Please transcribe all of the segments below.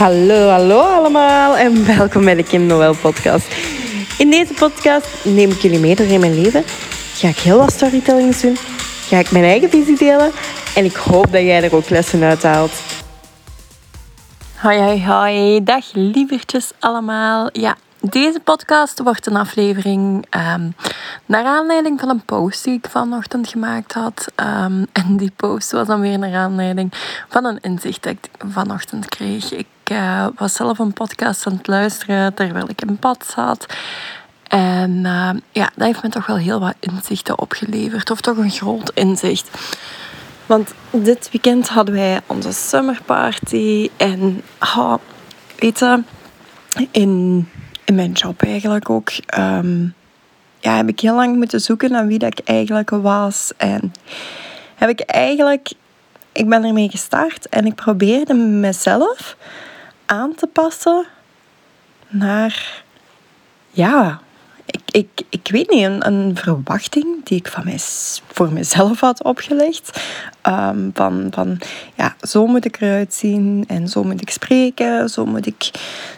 Hallo, hallo allemaal en welkom bij de Kim Noël podcast. In deze podcast neem ik jullie mee door in mijn leven. Ga ik heel wat storytellings doen. Ga ik mijn eigen visie delen. En ik hoop dat jij er ook lessen uit haalt. Hoi, hoi, hoi. Dag lievertjes allemaal. Ja, deze podcast wordt een aflevering um, naar aanleiding van een post die ik vanochtend gemaakt had. Um, en die post was dan weer naar aanleiding van een inzicht dat ik vanochtend kreeg. Ik uh, was zelf een podcast aan het luisteren terwijl ik in pad zat. En uh, ja, dat heeft me toch wel heel wat inzichten opgeleverd. Of toch een groot inzicht. Want dit weekend hadden wij onze summerparty. En oh, weet in in mijn job eigenlijk ook. Um, ja, heb ik heel lang moeten zoeken naar wie dat ik eigenlijk was. En heb ik eigenlijk, ik ben ermee gestart en ik probeerde mezelf aan te passen naar, ja, ik, ik, ik weet niet, een, een verwachting die ik van mij, voor mezelf had opgelegd. Um, van, van, ja, zo moet ik eruit zien en zo moet ik spreken, zo moet ik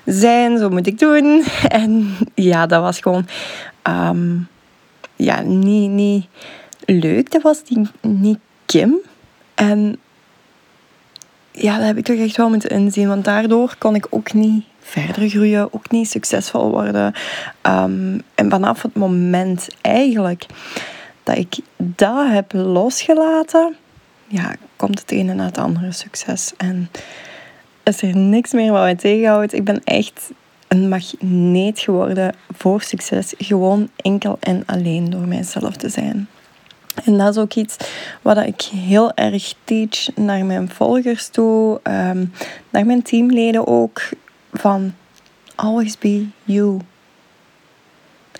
zijn, zo moet ik doen. En ja, dat was gewoon um, ja, niet, niet leuk. Dat was niet, niet Kim. En ja, dat heb ik toch echt wel moeten inzien, want daardoor kon ik ook niet verder groeien, ook niet succesvol worden. Um, en vanaf het moment eigenlijk dat ik dat heb losgelaten, ja, komt het ene na het andere succes. En is er niks meer wat mij tegenhoudt. Ik ben echt een magneet geworden voor succes. Gewoon enkel en alleen door mijzelf te zijn. En dat is ook iets wat ik heel erg teach naar mijn volgers toe, um, naar mijn teamleden ook van always be you.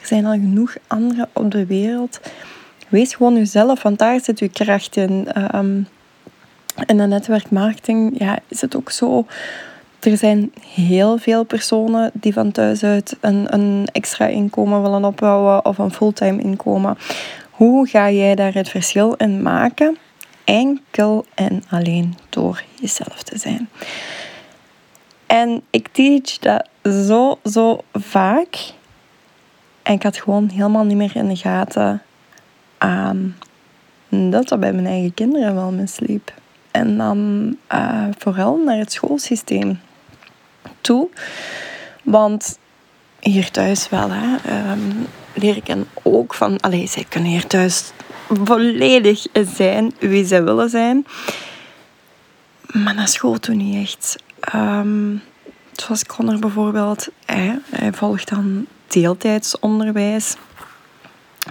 Er zijn al genoeg anderen op de wereld. Wees gewoon jezelf, want daar zit je kracht in. Um, in de netwerkmarketing ja, is het ook zo. Er zijn heel veel personen die van thuis uit een, een extra inkomen willen opbouwen of een fulltime inkomen. Hoe ga jij daar het verschil in maken? Enkel en alleen door jezelf te zijn. En ik teach dat zo, zo vaak. En ik had gewoon helemaal niet meer in de gaten aan dat dat bij mijn eigen kinderen wel misliep. En dan uh, vooral naar het schoolsysteem toe. Want hier thuis wel, hè, um, leer ik hen ook van... Allee, zij kunnen hier thuis volledig zijn wie zij willen zijn. Maar naar school toen niet echt. Um, zoals Connor bijvoorbeeld, hij, hij volgt dan deeltijdsonderwijs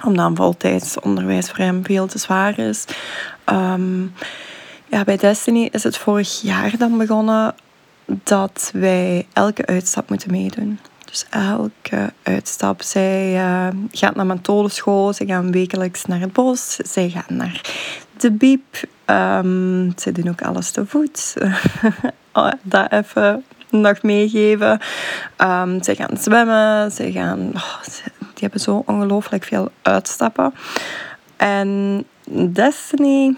omdat een voltijdsonderwijs voor hem veel te zwaar is. Um, ja, bij Destiny is het vorig jaar dan begonnen dat wij elke uitstap moeten meedoen. Dus elke uitstap. Zij uh, gaat naar methodeschool, zij gaan wekelijks naar het bos, zij gaan naar de biep. Um, zij doen ook alles te voet. oh, dat even nog meegeven. Um, zij gaan zwemmen, zij gaan... Oh, die hebben zo ongelooflijk veel uitstappen. En Destiny,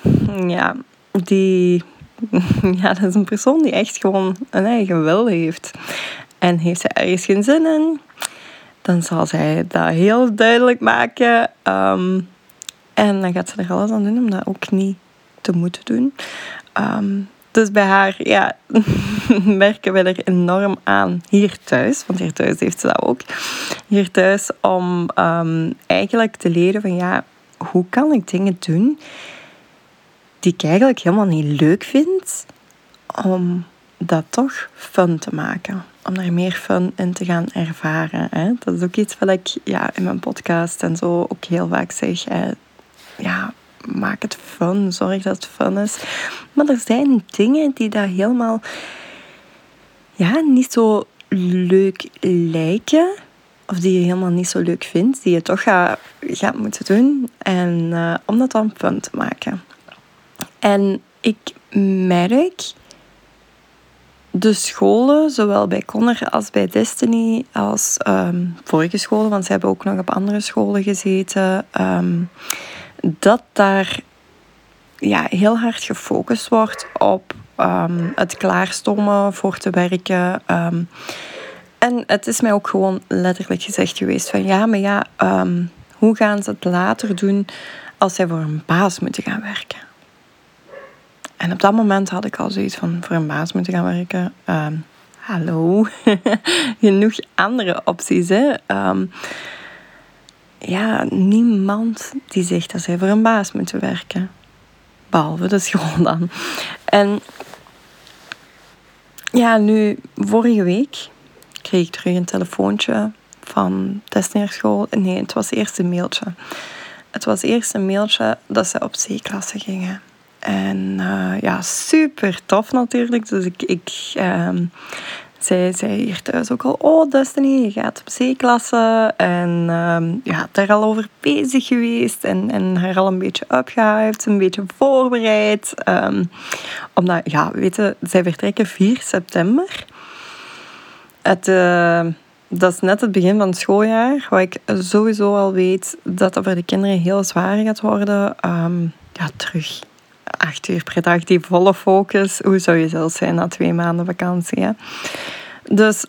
ja, die... Ja, dat is een persoon die echt gewoon een eigen wil heeft. En heeft ze ergens geen zin in, dan zal zij dat heel duidelijk maken. Um, en dan gaat ze er alles aan doen om dat ook niet te moeten doen. Um, dus bij haar ja, merken we er enorm aan hier thuis. Want hier thuis heeft ze dat ook. Hier thuis om um, eigenlijk te leren van ja, hoe kan ik dingen doen die ik eigenlijk helemaal niet leuk vind. Om dat toch fun te maken. Om er meer fun in te gaan ervaren. Hè? Dat is ook iets wat ik ja, in mijn podcast en zo ook heel vaak zeg. Hè? Ja, maak het fun. Zorg dat het fun is. Maar er zijn dingen die daar helemaal ja, niet zo leuk lijken. Of die je helemaal niet zo leuk vindt. Die je toch gaat, gaat moeten doen. En uh, om dat dan fun te maken. En ik merk de scholen, zowel bij Connor als bij Destiny, als um, vorige scholen, want ze hebben ook nog op andere scholen gezeten. Um, dat daar ja, heel hard gefocust wordt op um, het klaarstomen voor te werken. Um, en het is mij ook gewoon letterlijk gezegd geweest van ja, maar ja, um, hoe gaan ze het later doen als zij voor een baas moeten gaan werken? En op dat moment had ik al zoiets van voor een baas moeten gaan werken. Hallo, genoeg andere opties. Hè? Ja, niemand die zegt dat zij voor een baas moeten werken. Behalve de school dan. En ja, nu, vorige week kreeg ik terug een telefoontje van Desneerschool. Nee, het was eerst een mailtje. Het was eerst een mailtje dat ze op C-klasse gingen. En uh, ja, super tof natuurlijk. Dus ik, ik um, zij zei hier thuis ook al, oh Destiny, je gaat op C-klasse. En um, ja, daar al over bezig geweest. En, en haar al een beetje opgehuift, een beetje voorbereid. Um, omdat, ja, weet je, zij vertrekken 4 september. Het, uh, dat is net het begin van het schooljaar. Waar ik sowieso al weet dat dat voor de kinderen heel zwaar gaat worden. Ja, terug acht uur per dag, die volle focus. Hoe zou je zelfs zijn na twee maanden vakantie? Hè? Dus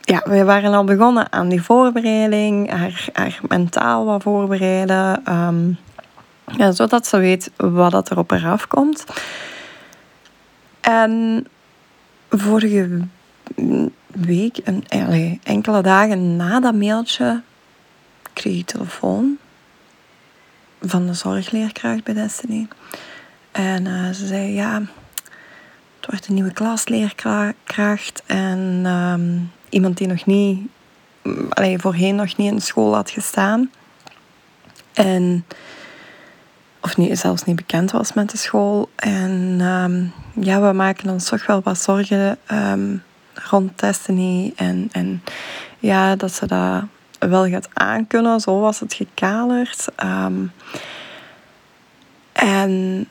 ja, we waren al begonnen aan die voorbereiding, haar, haar mentaal wat voorbereiden. Um, ja, zodat ze weet wat dat er op haar afkomt. En vorige week, een, enkele dagen na dat mailtje, kreeg ik telefoon van de zorgleerkracht bij Destiny. En uh, ze zei, ja, het wordt een nieuwe klasleerkracht en um, iemand die nog niet, allee, voorheen nog niet in school had gestaan. En, of niet, zelfs niet bekend was met de school. En um, ja, we maken ons toch wel wat zorgen um, rond Destiny. En, en ja, dat ze dat wel gaat aankunnen. Zo was het gekaderd. en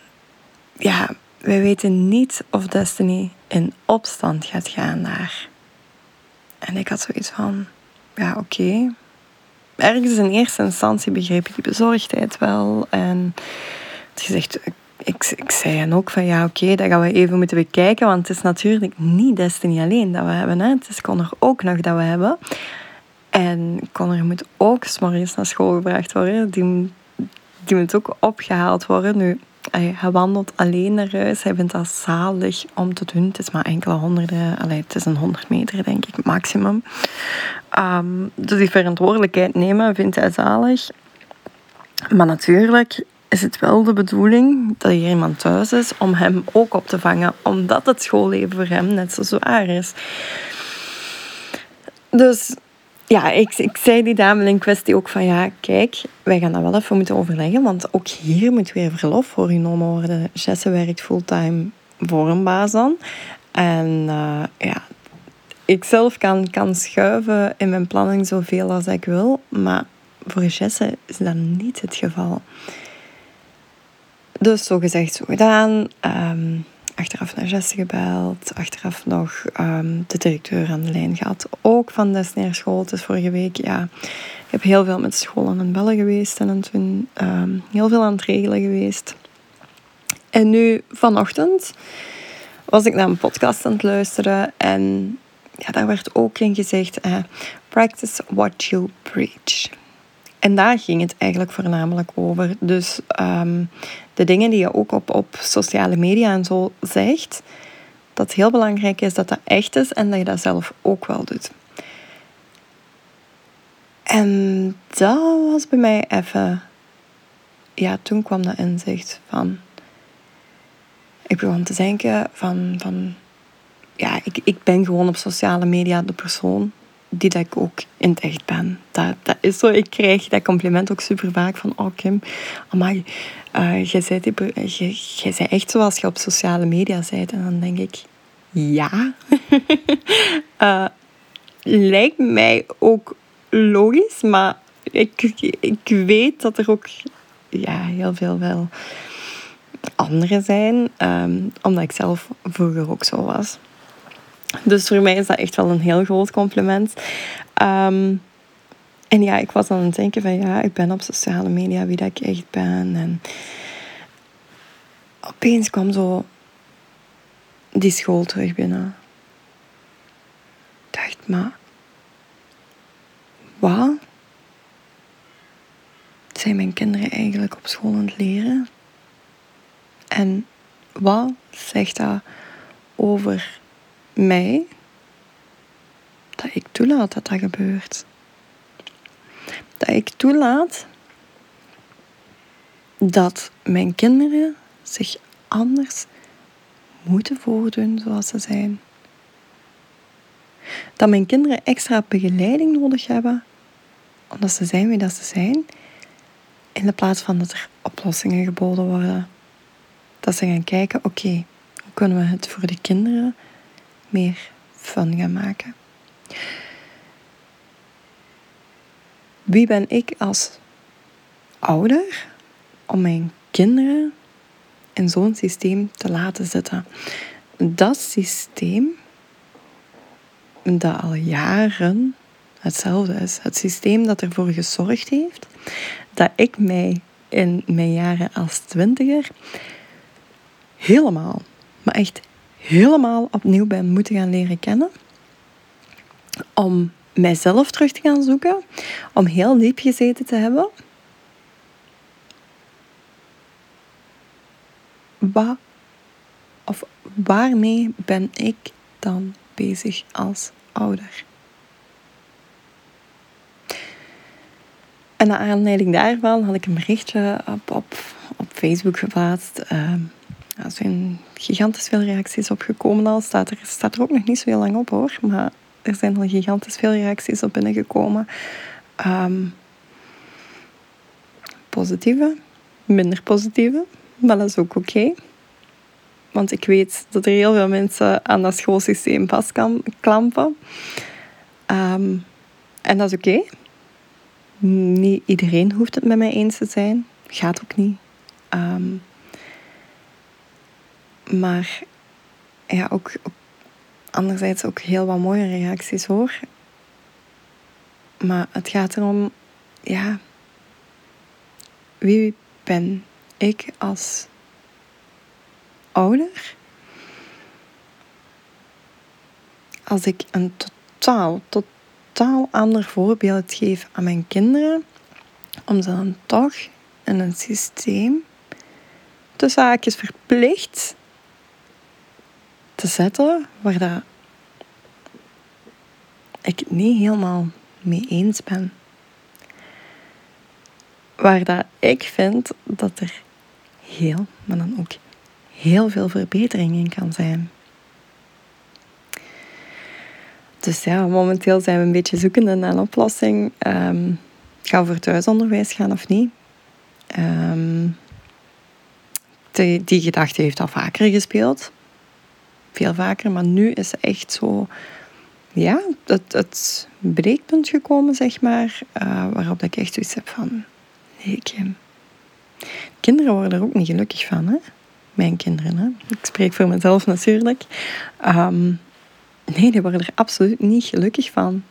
ja, wij weten niet of Destiny in opstand gaat gaan daar. En ik had zoiets van, ja oké. Ergens in eerste instantie begreep ik die bezorgdheid wel. En gezegd, ik, ik zei hen ook van ja oké, dat gaan we even moeten bekijken. Want het is natuurlijk niet Destiny alleen dat we hebben. Hè. Het is Connor ook nog dat we hebben. En Connor moet ook s'morgens naar school gebracht worden. Die, die moet ook opgehaald worden. Nu, hij wandelt alleen naar huis. Hij vindt dat zalig om te doen. Het is maar enkele honderden, allee, het is een honderd meter denk ik, maximum. Um, dus die verantwoordelijkheid nemen vindt hij zalig. Maar natuurlijk is het wel de bedoeling dat hier iemand thuis is om hem ook op te vangen, omdat het schoolleven voor hem net zo zwaar is. Dus ja, ik, ik zei die dame in kwestie ook van ja, kijk, wij gaan dat wel even moeten overleggen, want ook hier moet weer verlof voor genomen worden. Jesse werkt fulltime voor een baas dan. En uh, ja, ik zelf kan, kan schuiven in mijn planning zoveel als ik wil, maar voor Jesse is dat niet het geval. Dus zo gezegd, zo gedaan. Um, achteraf naar Jesse gebeld. Achteraf nog um, de directeur aan de lijn gehad. Ook van Desneer School. Het is vorige week, ja. Ik heb heel veel met school aan het bellen geweest. En toen um, heel veel aan het regelen geweest. En nu, vanochtend, was ik naar een podcast aan het luisteren. En ja, daar werd ook in gezegd... Uh, practice what you preach. En daar ging het eigenlijk voornamelijk over. Dus um, de dingen die je ook op, op sociale media en zo zegt, dat het heel belangrijk is dat dat echt is en dat je dat zelf ook wel doet. En dat was bij mij even. Ja, toen kwam dat inzicht van. Ik begon te denken van. van ja, ik, ik ben gewoon op sociale media de persoon die dat ik ook in het echt ben. Dat, dat is zo. Ik krijg dat compliment ook super vaak van, oh Kim, amai, uh, jij, bent echt zoals je op sociale media bent. En dan denk ik, ja. uh, lijkt mij ook logisch, maar ik, ik weet dat er ook ja, heel veel wel anderen zijn, um, omdat ik zelf vroeger ook zo was. Dus voor mij is dat echt wel een heel groot compliment. Um, en ja, ik was aan het denken van ja, ik ben op sociale media wie dat ik echt ben. En opeens kwam zo die school terug binnen. Ik dacht, maar wat zijn mijn kinderen eigenlijk op school aan het leren? En wat zegt dat over mij dat ik toelaat dat dat gebeurt? Dat ik toelaat dat mijn kinderen zich anders moeten voordoen zoals ze zijn. Dat mijn kinderen extra begeleiding nodig hebben omdat ze zijn wie dat ze zijn, in de plaats van dat er oplossingen geboden worden. Dat ze gaan kijken, oké, hoe kunnen we het voor de kinderen meer fun gaan maken? Wie ben ik als ouder om mijn kinderen in zo'n systeem te laten zitten? Dat systeem dat al jaren hetzelfde is. Het systeem dat ervoor gezorgd heeft dat ik mij in mijn jaren als twintiger helemaal, maar echt helemaal opnieuw ben moeten gaan leren kennen. Om mijzelf terug te gaan zoeken, om heel diep gezeten te hebben. Wat of waarmee ben ik dan bezig als ouder? En naar aanleiding daarvan had ik een berichtje op, op, op Facebook geplaatst. Uh, er zijn gigantisch veel reacties op gekomen al. Staat er staat er ook nog niet zo heel lang op hoor. Maar er zijn al gigantisch veel reacties op binnengekomen. Um, positieve, minder positieve. Maar dat is ook oké. Want ik weet dat er heel veel mensen aan dat schoolsysteem vastklampen. Um, en dat is oké. Niet iedereen hoeft het met mij eens te zijn. Gaat ook niet. Ehm, maar ja, ook, anderzijds ook heel wat mooie reacties hoor. Maar het gaat erom, ja, wie ben ik als ouder? Als ik een totaal, totaal ander voorbeeld geef aan mijn kinderen, om ze dan toch in een systeem de zaakjes verplicht te zetten waar dat ik het niet helemaal mee eens ben. Waar dat ik vind dat er heel, maar dan ook heel veel verbetering in kan zijn. Dus ja, momenteel zijn we een beetje zoekende naar een oplossing. Um, gaan we voor thuisonderwijs gaan of niet? Die, die gedachte heeft al vaker gespeeld. Veel vaker, maar nu is het echt zo... Ja, het, het breekpunt gekomen, zeg maar. Uh, waarop ik echt zoiets heb van... Nee, Kim. Kinderen worden er ook niet gelukkig van, hè? Mijn kinderen, hè? Ik spreek voor mezelf natuurlijk. Um, Nee, die worden er absoluut niet gelukkig van.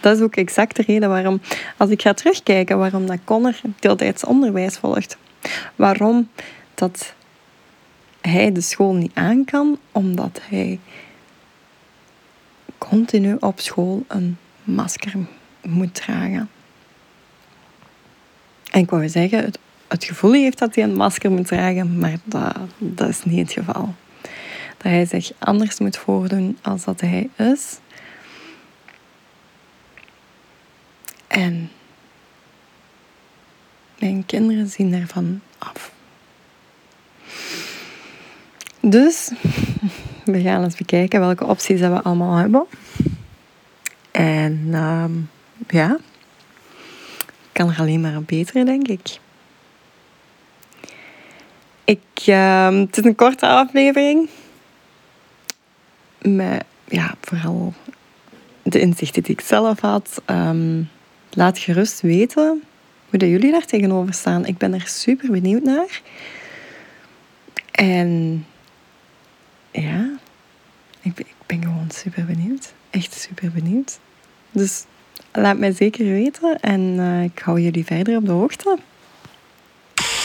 Dat is ook exact de reden waarom, als ik ga terugkijken, waarom dat Connor deeltijds onderwijs volgt. Waarom dat hij de school niet aan kan, omdat hij continu op school een masker moet dragen. En ik wou zeggen, het, het gevoel heeft dat hij een masker moet dragen, maar dat, dat is niet het geval dat hij zich anders moet voordoen als dat hij is. En mijn kinderen zien daarvan af. Dus we gaan eens bekijken welke opties dat we allemaal hebben. En uh, ja, kan er alleen maar beter, denk ik. ik uh, het is een korte aflevering met ja, vooral de inzichten die ik zelf had. Um, laat gerust weten hoe dat jullie daar tegenover staan. Ik ben er super benieuwd naar. En ja, ik ben, ik ben gewoon super benieuwd. Echt super benieuwd. Dus laat mij zeker weten en uh, ik hou jullie verder op de hoogte.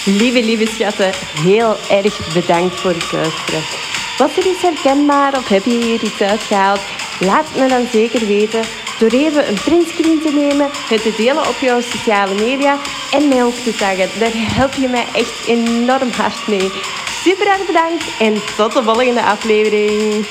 Lieve, lieve schatten, heel erg bedankt voor het luisteren. Was er iets herkenbaar of heb je hier iets uitgehaald? Laat me dan zeker weten door even een printscreen te nemen, het te delen op jouw sociale media en mij ook te taggen. Daar help je mij echt enorm hard mee. Super erg bedankt en tot de volgende aflevering.